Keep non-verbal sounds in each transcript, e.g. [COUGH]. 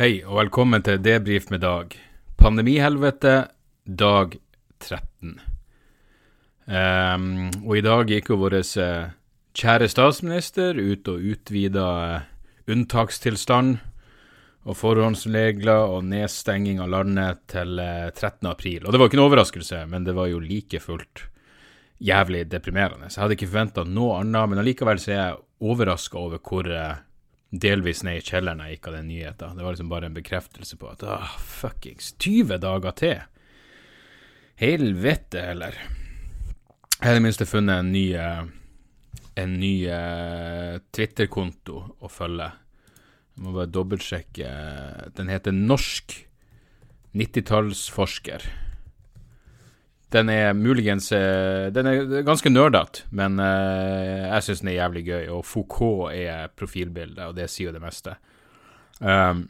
Hei, og velkommen til Debrif med Dag. Pandemihelvete, dag 13. Um, og i dag gikk jo vår eh, kjære statsminister ut og utvida eh, unntakstilstand og forhåndsregler og nedstenging av landet til eh, 13. april. Og det var ikke noe overraskelse, men det var jo like fullt jævlig deprimerende. Så jeg hadde ikke forventa noe annet, men allikevel så er jeg overraska over hvor eh, delvis ned i kjelleren jeg gikk av den nyheten. Det var liksom bare en bekreftelse på at ah, fuckings 20 dager til. Helvete heller. Jeg har i det minste funnet en ny, eh, en ny eh, Twitter-konto å følge. Jeg må bare dobbeltsjekke. Den heter Norsk 90-tallsforsker. Den er muligens eh, Den er ganske nerdete, men eh, jeg syns den er jævlig gøy. Og Foucault er profilbildet, og det sier jo det meste. Um,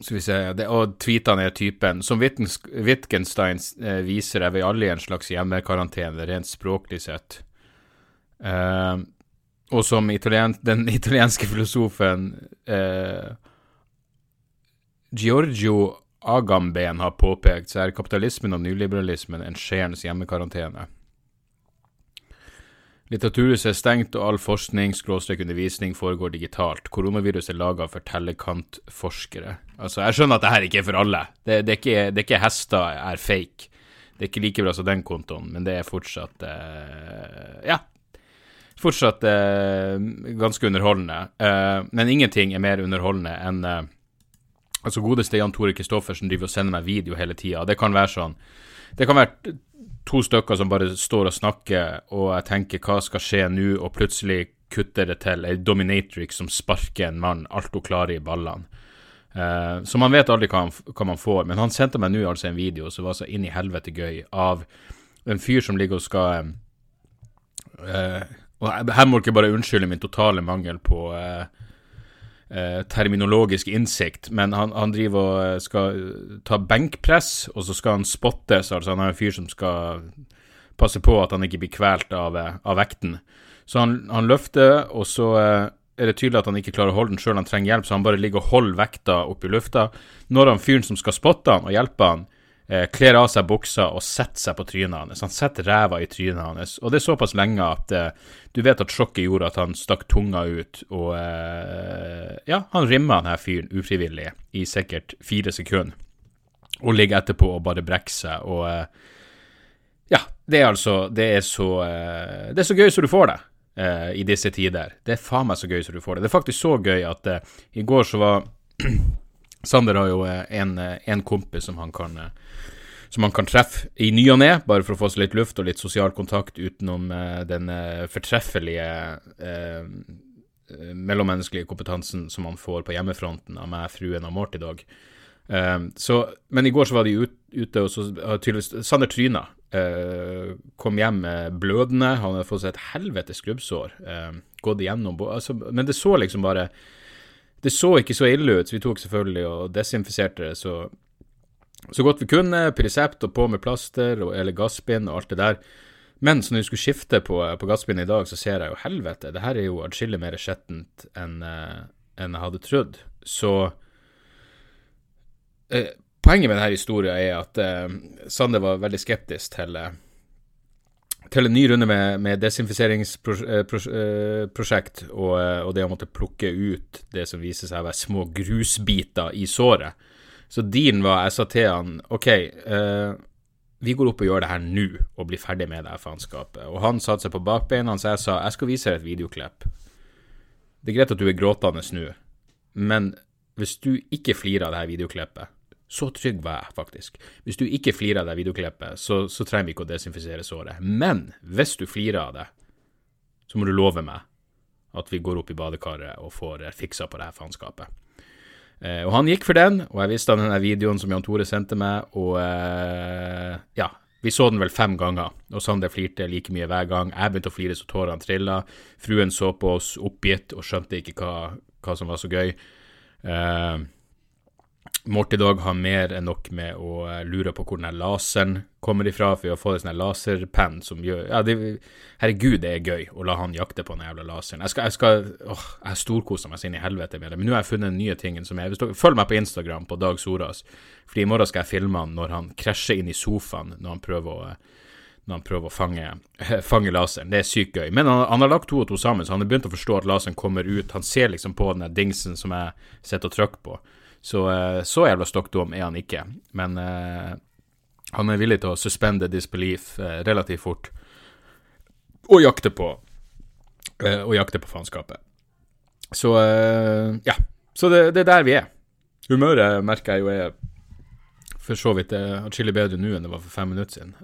skal vi se det, Og tweetene er typen Som Wittgenstein eh, viser, er vi alle i en slags hjemmekarantene, rent språklig sett. Uh, og som italien, den italienske filosofen uh, Giorgio Agamben har påpekt, så er kapitalismen og nyliberalismen en skjærens hjemmekarantene. Litteraturhuset er stengt, og all forskning skråstrek undervisning foregår digitalt. Koronaviruset er laga for tellekantforskere. Altså, jeg skjønner at det her ikke er for alle. Det, det, er ikke, det er ikke hester er fake. Det er ikke like bra som den kontoen, men det er fortsatt eh, Ja. Fortsatt eh, ganske underholdende. Eh, men ingenting er mer underholdende enn eh, Altså godeste Jan Tore Kristoffersen driver og sender meg video hele tida. Det kan være sånn Det kan være to stykker som bare står og snakker, og jeg tenker hva skal skje nå, og plutselig kutter det til ei dominatrix som sparker en mann, alt hun klarer i ballene. Uh, så man vet aldri hva, han, hva man får. Men han sendte meg nå altså en video som var så inn i helvete gøy, av en fyr som ligger og skal uh, Og her må dere bare unnskylde min totale mangel på eh, eh, terminologisk innsikt, men han, han driver og eh, skal ta benkpress, og så skal han spottes. Altså han er en fyr som skal passe på at han ikke blir kvelt av, eh, av vekten. Så han, han løfter, og så eh, er det tydelig at han ikke klarer å holde den sjøl, han trenger hjelp, så han bare ligger og holder vekta opp i lufta. Når han fyren som skal spotte han og hjelpe han, eh, kler av seg buksa og setter seg på trynet hans. Han setter ræva i trynet hans, og det er såpass lenge at eh, du vet at sjokket gjorde at han stakk tunga ut, og eh, ja, han rimma denne fyren ufrivillig i sikkert fire sekunder, og ligger etterpå og bare brekker seg, og eh, ja, det er altså Det er så eh, Det er så gøy som du får det eh, i disse tider. Det er faen meg så gøy som du får det. Det er faktisk så gøy at eh, i går så var [CLEARS THROAT] Sander har jo eh, en, eh, en kompis som han kan eh, som man kan treffe i ny og ne, bare for å få seg litt luft og litt sosial kontakt utenom den fortreffelige eh, mellommenneskelige kompetansen som man får på hjemmefronten av meg, fruen og Mort i dag. Eh, så, men i går så var de ut, ute, og så har tydeligvis Sander tryna. eh, kom hjem blødende, han hadde fått seg et helvetes skrubbsår. gått igjennom altså, Men det så liksom bare Det så ikke så ille ut, så vi tok selvfølgelig og desinfiserte det så så godt vi kunne, Prisept og på med plaster og, eller gassbind og alt det der. Men så når vi skulle skifte på, på gassbind i dag, så ser jeg jo helvete, det her er jo atskillig mer skjettent enn en jeg hadde trodd. Så eh, Poenget med denne historien er at eh, Sander var veldig skeptisk til eh, til en ny runde med, med desinfiseringsprosjekt og, eh, og det å måtte plukke ut det som viser seg å være små grusbiter i såret. Så din var, jeg sa til han, ok, eh, vi går opp og gjør det her nå, og blir ferdig med det faenskapet. Og han satte seg på bakbeina, så jeg sa, jeg skal vise deg et videoklipp. Det er greit at du er gråtende nå, men hvis du ikke flirer av det her videoklippet, så trygg var jeg faktisk. Hvis du ikke flirer av det videoklippet, så, så trenger vi ikke å desinfisere såret. Men hvis du flirer av det, så må du love meg at vi går opp i badekaret og får eh, fiksa på det her faenskapet. Eh, og han gikk for den, og jeg visste av den videoen som Jan Tore sendte meg, og eh, ja, vi så den vel fem ganger, og Sander flirte like mye hver gang. Jeg begynte å flire så tårene trilla. Fruen så på oss oppgitt og skjønte ikke hva, hva som var så gøy. Uh, Morty Dog har mer enn nok med å eh, lure på hvor den laseren kommer ifra, for har fått en sånn laserpenn som gjør Ja, det, herregud, det er gøy å la han jakte på den jævla laseren. Jeg skal, jeg skal åh, jeg storkoser meg så inn i helvete med det, men nå har jeg funnet nye ting som jeg Følg meg på Instagram på Dag Soras, for i morgen skal jeg filme han når han krasjer inn i sofaen når han prøver å når han prøver å fange, [LAUGHS] fange laseren. Det er sykt gøy. Men han, han, har lagt to og to sammen, så han har begynt å forstå at laseren kommer ut. Han ser liksom på den dingsen som jeg sitter og trykker på. Så, eh, så jævla stokk dum er han ikke. Men uh, han er villig til å suspende disbelief uh, relativt fort. Og jakte på Og jakte på faenskapet. Så ja. Så det, det, er der vi er. Humøret merker jeg jo er for så vidt atskillig bedre nå enn det var for fem minutter siden.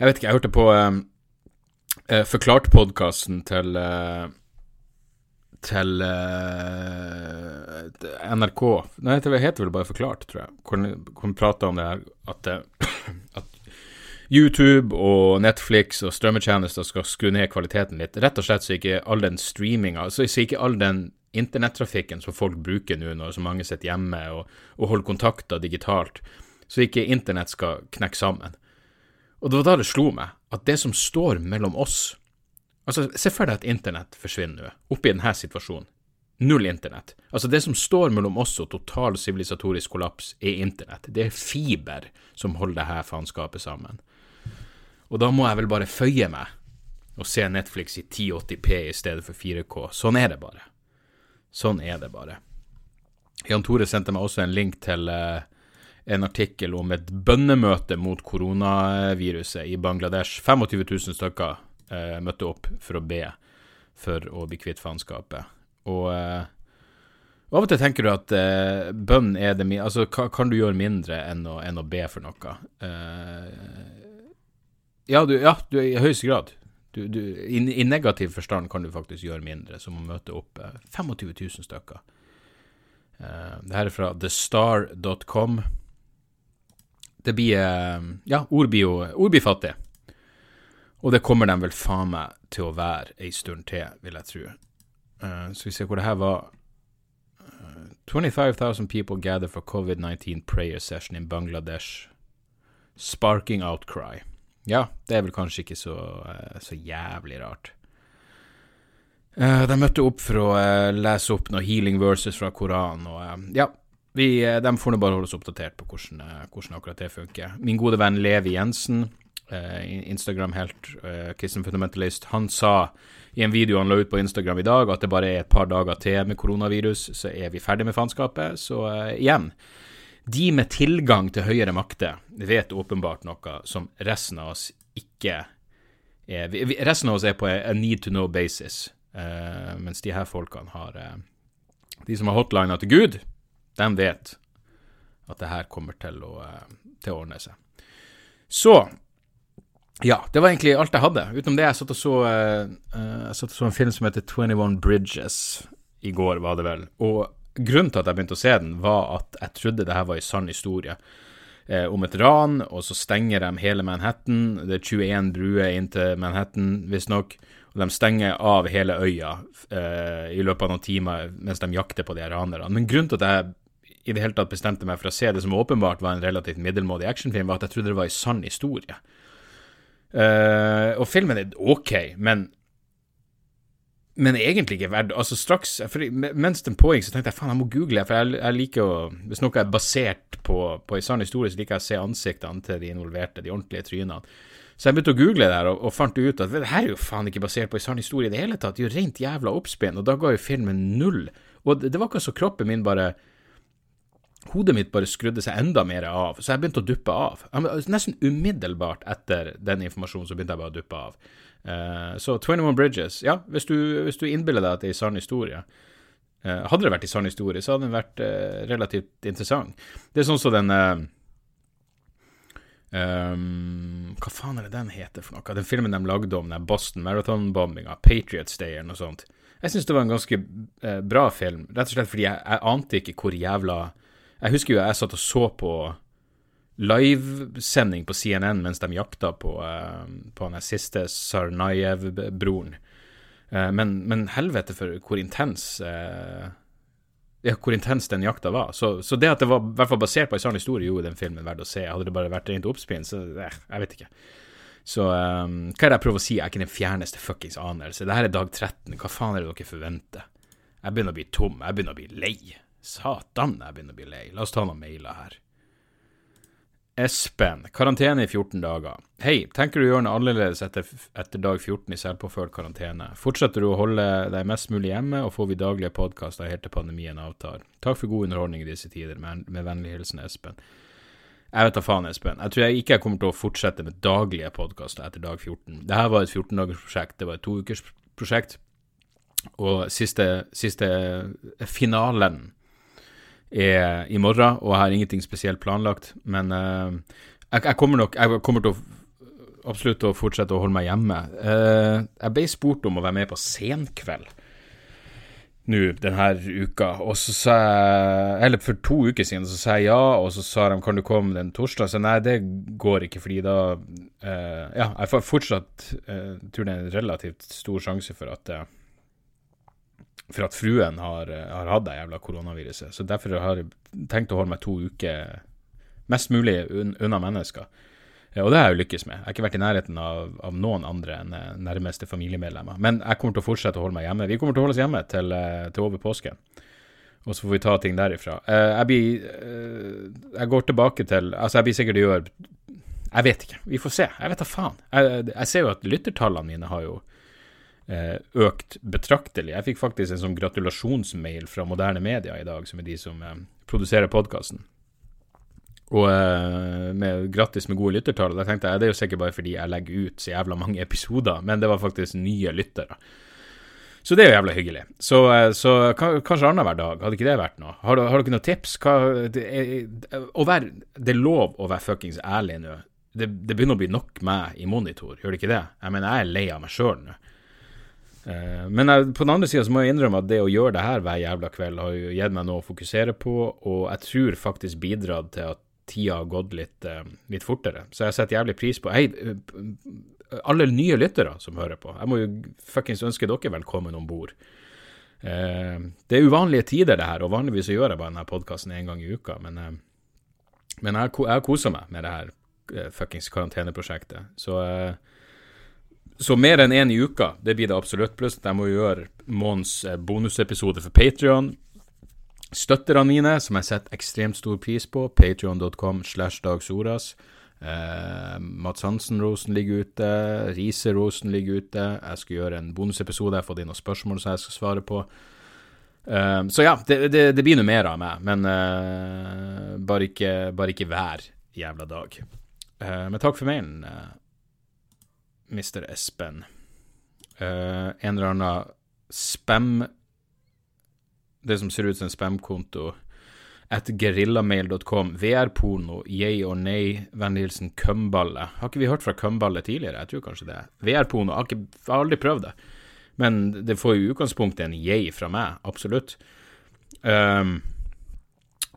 jeg vet ikke, jeg hørte på Forklart-podkasten til til uh, NRK Nei, det heter vel bare Forklart, tror jeg. Hvor vi prater om det her at, [COUGHS] at, YouTube og Netflix og strømmetjenester skal skru ned kvaliteten litt. Rett og slett så ikke all den streaminga, så ikke all den internettrafikken som folk bruker nå når så mange sitter hjemme og, og holder kontakter digitalt, så ikke internett skal knekke sammen. Og det var da det slo meg at det som står mellom oss Altså, Se for deg at internett forsvinner nå, oppi denne situasjonen. Null internett. Altså, det som står mellom oss og total sivilisatorisk kollaps, er internett. Det er fiber som holder det her faenskapet sammen. Og da må jeg vel bare føye meg og se Netflix i 1080P i stedet for 4K. Sånn er det bare. Sånn er det bare. Jan Tore sendte meg også en link til uh, en artikkel om et bønnemøte mot koronaviruset i Bangladesh. 25 000 stykker eh, møtte opp for å be for å bli kvitt faenskapet. Og eh, av og til tenker du at eh, bønn er det mye Altså, ka, kan du gjøre mindre enn å, enn å be for noe? Eh, ja, du, ja du, i høyeste grad. Du, du, i, i, negativ forstand kan du faktisk gjøre mindre, som å møte opp 25 eh, 000 stykker. Det her er fra thestar.com. Det blir Ja, ord blir jo ord blir fattig. Og det kommer de vel faen meg til å være ei stund til, vil jeg tro. Uh, så vi ser hvor det her var. Uh, 25,000 people gather for covid-19 prayer session in Bangladesh. Sparking outcry. Ja, det er vel kanskje ikke så, uh, så jævlig rart. De møtte opp for å lese opp noen healing verses fra Koranen, og ja, vi, de får nå bare holde oss oppdatert på hvordan, hvordan, akkurat det funker. Min gode venn Levi Jensen Eh, Instagram-helt, uh, kristen fundamentalist, han sa i en video han la ut på Instagram i dag, at det bare er et par dager til med koronavirus, så er vi ferdig med faenskapet. Så uh, igjen, de med tilgang til høyere makter vet åpenbart noe som resten av oss ikke er vi, Resten av oss er på a need to know basis, uh, mens de her folkene har De som har hotlina til Gud, de vet at det her kommer til å, til å ordne seg. Så ja, det var egentlig alt jeg hadde. Utenom det, jeg satt og så, uh, jeg satt og så en film som heter 21 Bridges i går, var det vel. Og grunnen til at jeg begynte å se den, var at jeg trodde det her var en sann historie. Eh, om et ran, og så stenger de hele Manhattan. Det er 21 bruer inn til Manhattan, visstnok. Og de stenger av hele øya eh, i løpet av noen timer mens de jakter på de ranerne. Men grunnen til at jeg i det hele tatt bestemte meg for å se det som åpenbart var en relativt middelmådig actionfilm, var at jeg trodde det var en sann historie. Uh, og filmen er ok, men men egentlig ikke verdt Altså, straks for, Mens den pågikk, så tenkte jeg faen, jeg må google, for jeg, jeg liker å Hvis noe er basert på, på en sann historie, så liker jeg å se ansiktene til de involverte, de ordentlige trynene. Så jeg begynte å google det her, og, og fant ut at det her er jo faen ikke basert på en sann historie i det hele tatt. Det er jo rent jævla oppspinn, og da ga jo filmen null. Og det, det var ikke så kroppen min bare hodet mitt bare skrudde seg enda mer av, så jeg begynte å duppe av. Nesten umiddelbart etter den informasjonen så begynte jeg bare å duppe av. Uh, så 21 Bridges, ja, hvis du, hvis du innbiller deg at det er en sann historie uh, Hadde det vært en sann historie, så hadde den vært uh, relativt interessant. Det er sånn som den um, Hva faen er det den heter for noe? Den filmen de lagde om den Boston Marathon-bombinga, Patriots Day eller noe sånt. Jeg syns det var en ganske eh, bra film, rett og slett fordi jeg, jeg ante ikke hvor jævla Jeg husker jo jeg satt og så på livesending på CNN mens de jakta på, eh, på den siste Sarnajev-broren. Eh, men, men, helvete for hvor intens eh, ja, hvor intens den jakta var. Så, så, det at det var i hvert fall basert på en sann historie, gjorde den filmen verdt å se. Hadde det bare vært rent oppspinn, så eh, jeg vet ikke. Så um, hva er det jeg prøver å si? Jeg er ikke den fjerneste fuckings anelse. Dette er dag 13. Hva faen er det dere forventer? Jeg begynner å bli tom. Jeg begynner å bli lei. Satan, jeg begynner å bli lei. La oss ta noen mailer her. Espen, karantene i 14 dager. Hei, tenker du å gjøre noe annerledes etter, etter dag 14 i selvpåført karantene? Fortsetter du å holde deg mest mulig hjemme, og får vi daglige podkaster helt til pandemien avtar? Takk for god underholdning i disse tider. Med, med vennlig hilsen Espen. Jeg vet da faen, Espen. Jeg tror jeg ikke jeg kommer til å fortsette med daglige podkaster etter dag 14. Dette var et 14-dagersprosjekt, det var et toukersprosjekt. Og siste, siste finalen er i morgen, og jeg har ingenting spesielt planlagt. Men uh, jeg, jeg, kommer nok Jeg kommer til å absolutt å fortsette å holde meg hjemme. Uh, jeg ble spurt om å være med på Senkveld nå denne uka. Og så sa jeg Eller for to uker siden så sa jeg ja, og så sa de kan du komme den torsdag? Så nei, det går ikke, fordi da uh, Ja, jeg får fortsatt tror det er en relativt stor sjanse for at for at fruen har, har hatt det jævla koronaviruset. Så derfor har jeg tenkt å holde meg to uker mest mulig un unna mennesker. Og det har jeg jo lykkes med. Jeg har ikke vært i nærheten av, av noen andre enn eh, nærmeste familiemedlemmer. Men jeg kommer til å fortsette å holde meg hjemme. Vi kommer til å holde oss hjemme til, eh, til over påsken. Og så får vi ta ting derifra. Eh, jeg blir Jeg går tilbake til Altså, jeg blir sikkert å gjøre Jeg vet ikke. Vi får se. Jeg vet da faen. Jeg, jeg ser jo at lyttertallene mine har jo økt betraktelig. Jeg fikk faktisk en sånn gratulasjonsmail fra Moderne Media i dag, som er de som produserer podkasten. Og uh, med grattis med gode lyttertall. Da tenkte jeg det er jo sikkert bare fordi jeg legger ut så jævla mange [LAUGHS] episoder, men det var faktisk nye lyttere. Så det er jo jævla hyggelig. Så, så kanskje annenhver dag, hadde ikke det vært noe? Har, har dere noen tips? Hva, det, er, være, det, er, lov å være fuckings ærlig nå. Det, det, begynner å bli nok meg i monitor, gjør det ikke det? Jeg mener, jeg er lei av meg sjøl nå. Uh, men jeg, på den andre sida må jeg innrømme at det å gjøre det her hver jævla kveld har jo gitt meg noe å fokusere på, og jeg tror faktisk bidratt til at tida har gått litt, uh, litt, fortere. Så jeg setter jævlig pris på Hei, uh, alle nye lyttere som hører på. Jeg må jo fuckings ønske dere velkommen om bord. Det er uvanlige tider, det her, og vanligvis så gjør jeg bare denne podkasten én gang i uka. Men, men jeg, har kosa meg med det her fuckings karanteneprosjektet. Så, så mer enn én en i uka, det blir det absolutt. Pluss jeg må gjøre måneds bonusepisode for Patrion støtterne mine, som jeg setter ekstremt stor pris på. Patrion.com slash dagsoras. Eh, Mats Hansen-rosen ligger ute. Riise-rosen ligger ute. Jeg skal gjøre en bonusepisode. Jeg har fått inn noen spørsmål som jeg skal svare på. Eh, så ja, det, det, det blir noe mer av meg, men eh, bare, ikke, bare, ikke, hver jævla dag. Uh, men takk for mailen, Mr. Espen. en eller annen spam det som ser ut som en spamkonto, at gerillamail.com, VR-porno, yay or nay, vennlig hilsen Kømballe. Har ikke vi hørt fra Kømballe tidligere? Jeg tror kanskje det. VR-porno, har, har aldri prøvd det. Men det får i utgangspunktet en yay fra meg, absolutt. Um,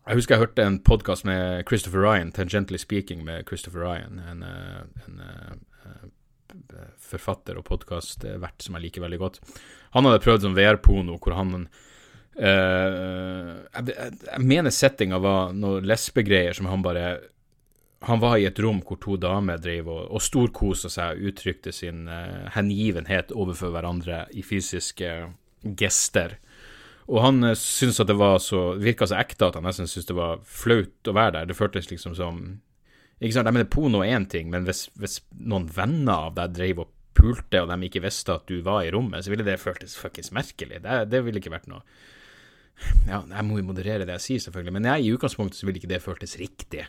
jeg husker jeg hørte en podkast med Christopher Ryan, Tangently Speaking med Christopher Ryan, en, eh, en, en eh, forfatter og podkastvert som jeg liker veldig godt. Han hadde prøvd som VR-pono, hvor han Uh, jeg, jeg, mener settinga var noen lesbegreier som han bare Han var i et rom hvor to damer drev og, og storkosa seg og uttrykte sin uh, hengivenhet overfor hverandre i fysiske gester. Og han syntes at det var så virka så ekte at han nesten syntes det var flaut å være der. Det føltes liksom som Ikke sant, jeg mener porno er én ting, men hvis, hvis, noen venner av deg drev og pulte, og de ikke visste at du var i rommet, så ville det føltes fuckings merkelig. Det, det ville ikke vært noe ja, jeg må jo moderere det jeg sier, selvfølgelig, men jeg, i utgangspunktet så ville ikke det føltes riktig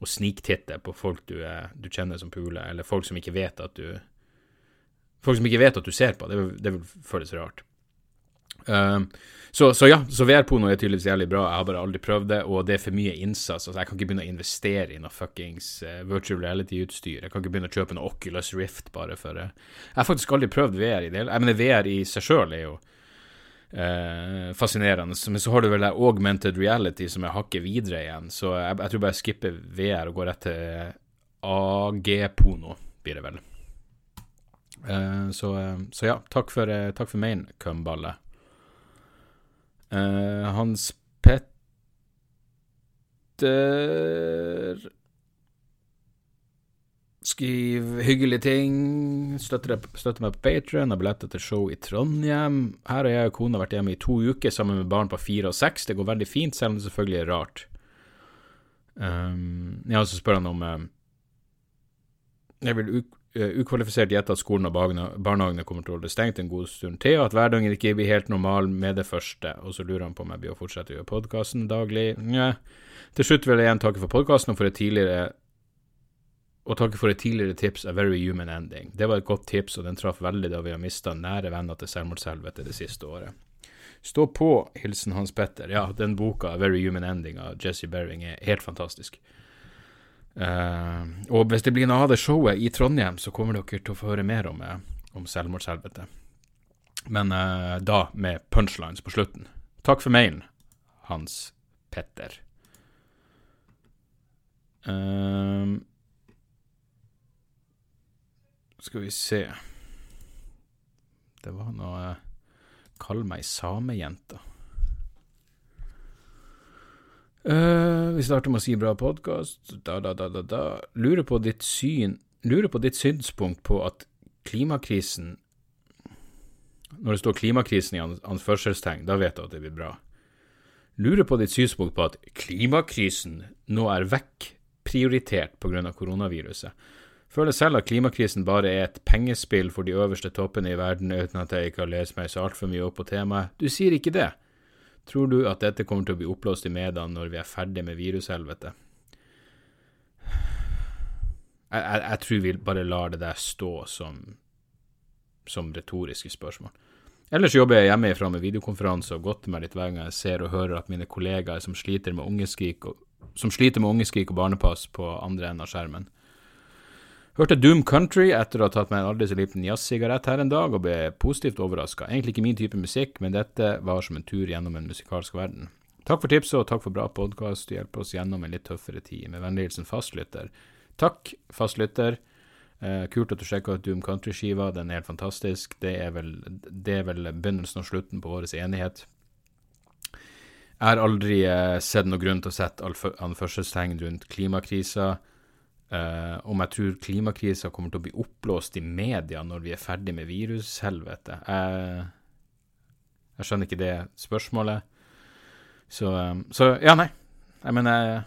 å sniktitte på folk du, du kjenner som puler, eller folk som ikke vet at du Folk som ikke vet at du ser på. Det vil, det vil føles rart. Uh, så, så, ja, så VR-porno er tydeligvis jævlig bra. Jeg har bare aldri prøvd det, og det er for mye innsats. Altså, jeg kan ikke begynne å investere i noe fuckings uh, virtual reality-utstyr. Jeg kan ikke begynne å kjøpe noe Oculus Rift bare for uh, Jeg har faktisk aldri prøvd VR i det. Jeg mener, VR i seg sjøl er jo uh, fascinerende, men så har du vel det augmented reality som er hakket videre igjen, så jeg, jeg tror bare jeg skipper VR og går rett til AG-porno, blir det vel. Så, så, ja, takk for, takk for main, cumballe. Uh, Hans Petter Skriv hyggelige ting. Støtter, støtter meg på Patrion. Har billetter til show i Trondheim. Her har jeg og kona vært hjemme i to uker sammen med barn på fire og seks. Det går veldig fint, selv om det selvfølgelig er rart. Um, ja, så spør han om um, Jeg vil Eh, ukvalifisert gjette at skolen og barnehagene kommer til å holde stengt en god stund til, og at hverdagen ikke blir helt normal med det første. Og så lurer han på om jeg blir å fortsette å gjøre podkasten daglig. Nja. Til slutt vil jeg igjen takke for podkasten og for et tidligere og takke for et tidligere tips, A Very Human Ending. Det var et godt tips, og den traff veldig da vi har mista nære venner til selvmordshelvete det siste året. Stå på, hilsen Hans Petter. Ja, den boka, A Very Human Ending av Jesse Bering, er helt fantastisk. Uh, og hvis det blir noe av det showet i Trondheim, så kommer dere til å få høre mer om, eh, om selvmordshelvete. Men uh, da med punchlines på slutten. Takk for mailen, Hans Petter. Uh, skal vi se Det var noe Kall meg samejenta. Uh, vi starter med å si bra podkast. Da, da, da, da, da. Lurer på ditt syn Lurer på ditt synspunkt på at klimakrisen Når det står 'klimakrisen' i anførselstegn, da vet du at det blir bra. Lurer på ditt synspunkt på at klimakrisen nå er vekk prioritert pga. koronaviruset. Føler selv at klimakrisen bare er et pengespill for de øverste toppene i verden, uten at jeg ikke har lest meg så altfor mye opp på temaet. Du sier ikke det. Tror du at dette kommer til å bli oppblåst i media når vi er ferdig med virushelvete? Jeg, jeg, jeg, tror vi bare lar det der stå som, som retoriske spørsmål. Ellers jobber jeg hjemmefra med videokonferanse og godter meg litt hver gang jeg ser og hører at mine kollegaer som sliter med ungeskrik og, som sliter med ungeskrik og barnepass på andre enden av skjermen. Hørte Doom Country etter å ha tatt meg en aldri så liten jazzsigarett her en dag, og ble positivt overraska. Egentlig ikke min type musikk, men dette var som en tur gjennom en musikalsk verden. Takk for tipset, og takk for bra podkast. Du hjelper oss gjennom en litt tøffere tid. Med vennlig fastlytter. Takk, fastlytter. Eh, kult at du sjekka ut Doom Country-skiva, den er helt fantastisk. Det er, vel, det er vel begynnelsen og slutten på vår enighet. Jeg har aldri eh, sett noen grunn til å sette anførselstegn rundt klimakrisa. Uh, om jeg tror klimakrisa kommer til å bli oppblåst i media når vi er ferdig med virushelvete. Jeg, jeg skjønner ikke det spørsmålet. Så, um, så ja, nei. Jeg mener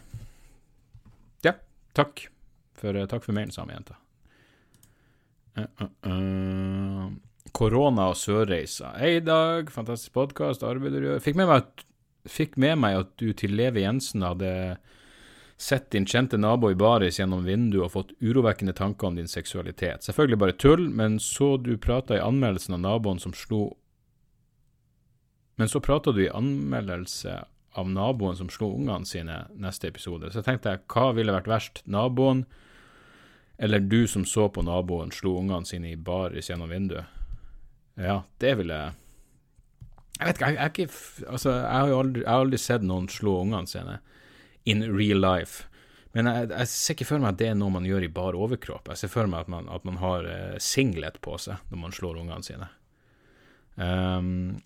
Ja, takk for, uh, takk for mailen, samejenta. Uh, korona og sørreiser. Hei, Dag. Fantastisk podkast. Arbeid du gjør. Fikk med meg at du til Leve Jensen hadde sett din kjente nabo i baris gjennom vinduet og fått urovekkende tanker om din seksualitet. Selvfølgelig bare tull, men så du prata i anmeldelsen av naboen som slo Men så prata du i anmeldelse av naboen som slo ungene sine neste episode. Så jeg tenkte jeg, hva ville vært verst, naboen eller du som så på naboen slo ungene sine i baris gjennom vinduet? Ja, det ville jeg vet ikke, jeg, jeg, ikke, altså, jeg har jo aldri, jeg har aldri sett noen slå ungene sine in real life. Men jeg, jeg, ser ikke for meg at det er noe man gjør i bar overkropp. Jeg ser for meg at man, at man har uh, singlet på seg når man slår ungene sine. Um,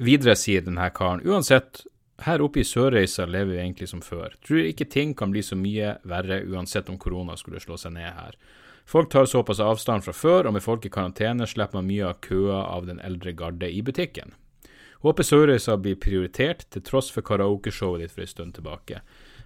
videre sier denne karen uansett, her oppe i Sørreisa lever vi egentlig som før. Tror ikke ting kan bli så mye verre uansett om korona skulle slå seg ned her. Folk tar såpass avstand fra før, og med folk i karantene slipper man mye av køa av den eldre garde i butikken. Håper Sørreisa blir prioritert, til tross for karaokeshowet ditt for en stund tilbake.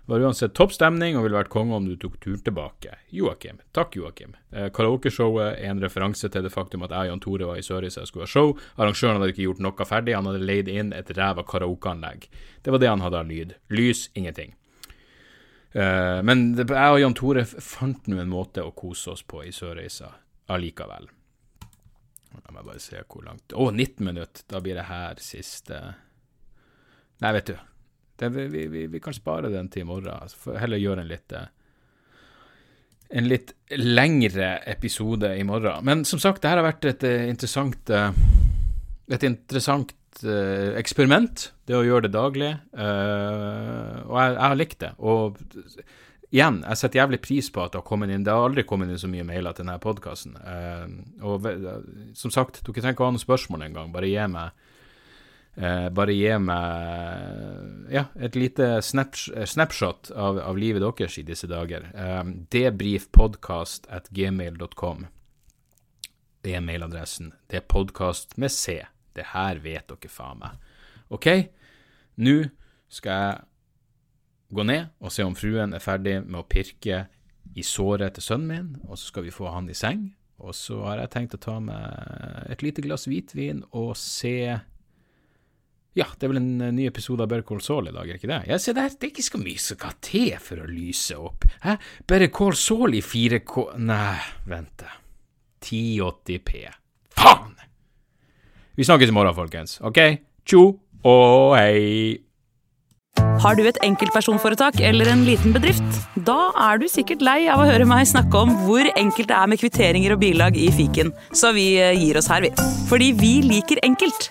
Var uansett topp stemning og ville vært konge om du tok turen tilbake. Joakim. Takk, Joakim. Eh, Karaokeshowet er en referanse til det faktum at jeg og Jan Tore var i Sørøysa og skulle ha show. Arrangøren hadde ikke gjort noe ferdig, han hadde leid inn et ræva karaokeanlegg. Det var det han hadde av lyd. Lys, ingenting. Eh, men jeg og Jan Tore fant nå en måte å kose oss på i Sørøysa allikevel. La meg bare se hvor langt Å, 19 minutter! Da blir det her siste Nei, vet du. Det, vi, vi, vi, kan spare den til i morgen. Altså, heller gjøre en litt eh, en litt lengre episode i morgen. Men som sagt, det her har vært et eh, interessant eh, et interessant eksperiment, det å gjøre det daglig. og jeg, jeg har likt det. Og igjen, jeg setter jævlig pris på at det har kommet inn Det har aldri kommet inn så mye mailer til denne podkasten. og som sagt, dere trenger ikke ha noen spørsmål engang. Bare gi meg Eh, bare gi meg ja, et lite snaps snapshot av, av, livet deres i disse dager. Eh, debrifpodkast at gmail.com. Det er mailadressen. Det er podkast med C. Det her vet dere faen meg. OK? Nå skal jeg gå ned og se om fruen er ferdig med å pirke i såret til sønnen min, og så skal vi få han i seng. Og så har jeg tenkt å ta med et lite glass hvitvin og se ja, det er vel en eh, ny episode av Better Call Saul i dag, er ikke det? Ja, se der, det er ikke så mye som skal til for å lyse opp. Hæ? Better Call Saul i 4K Nei, vent 1080P. Faen! Vi snakkes i morgen, folkens. OK? Tjo og hei! Har du et enkeltpersonforetak eller en liten bedrift? Da er du sikkert lei av å høre meg snakke om hvor enkelt det er med kvitteringer og bilag i fiken, så vi eh, gir oss her, vi. Fordi vi liker enkelt.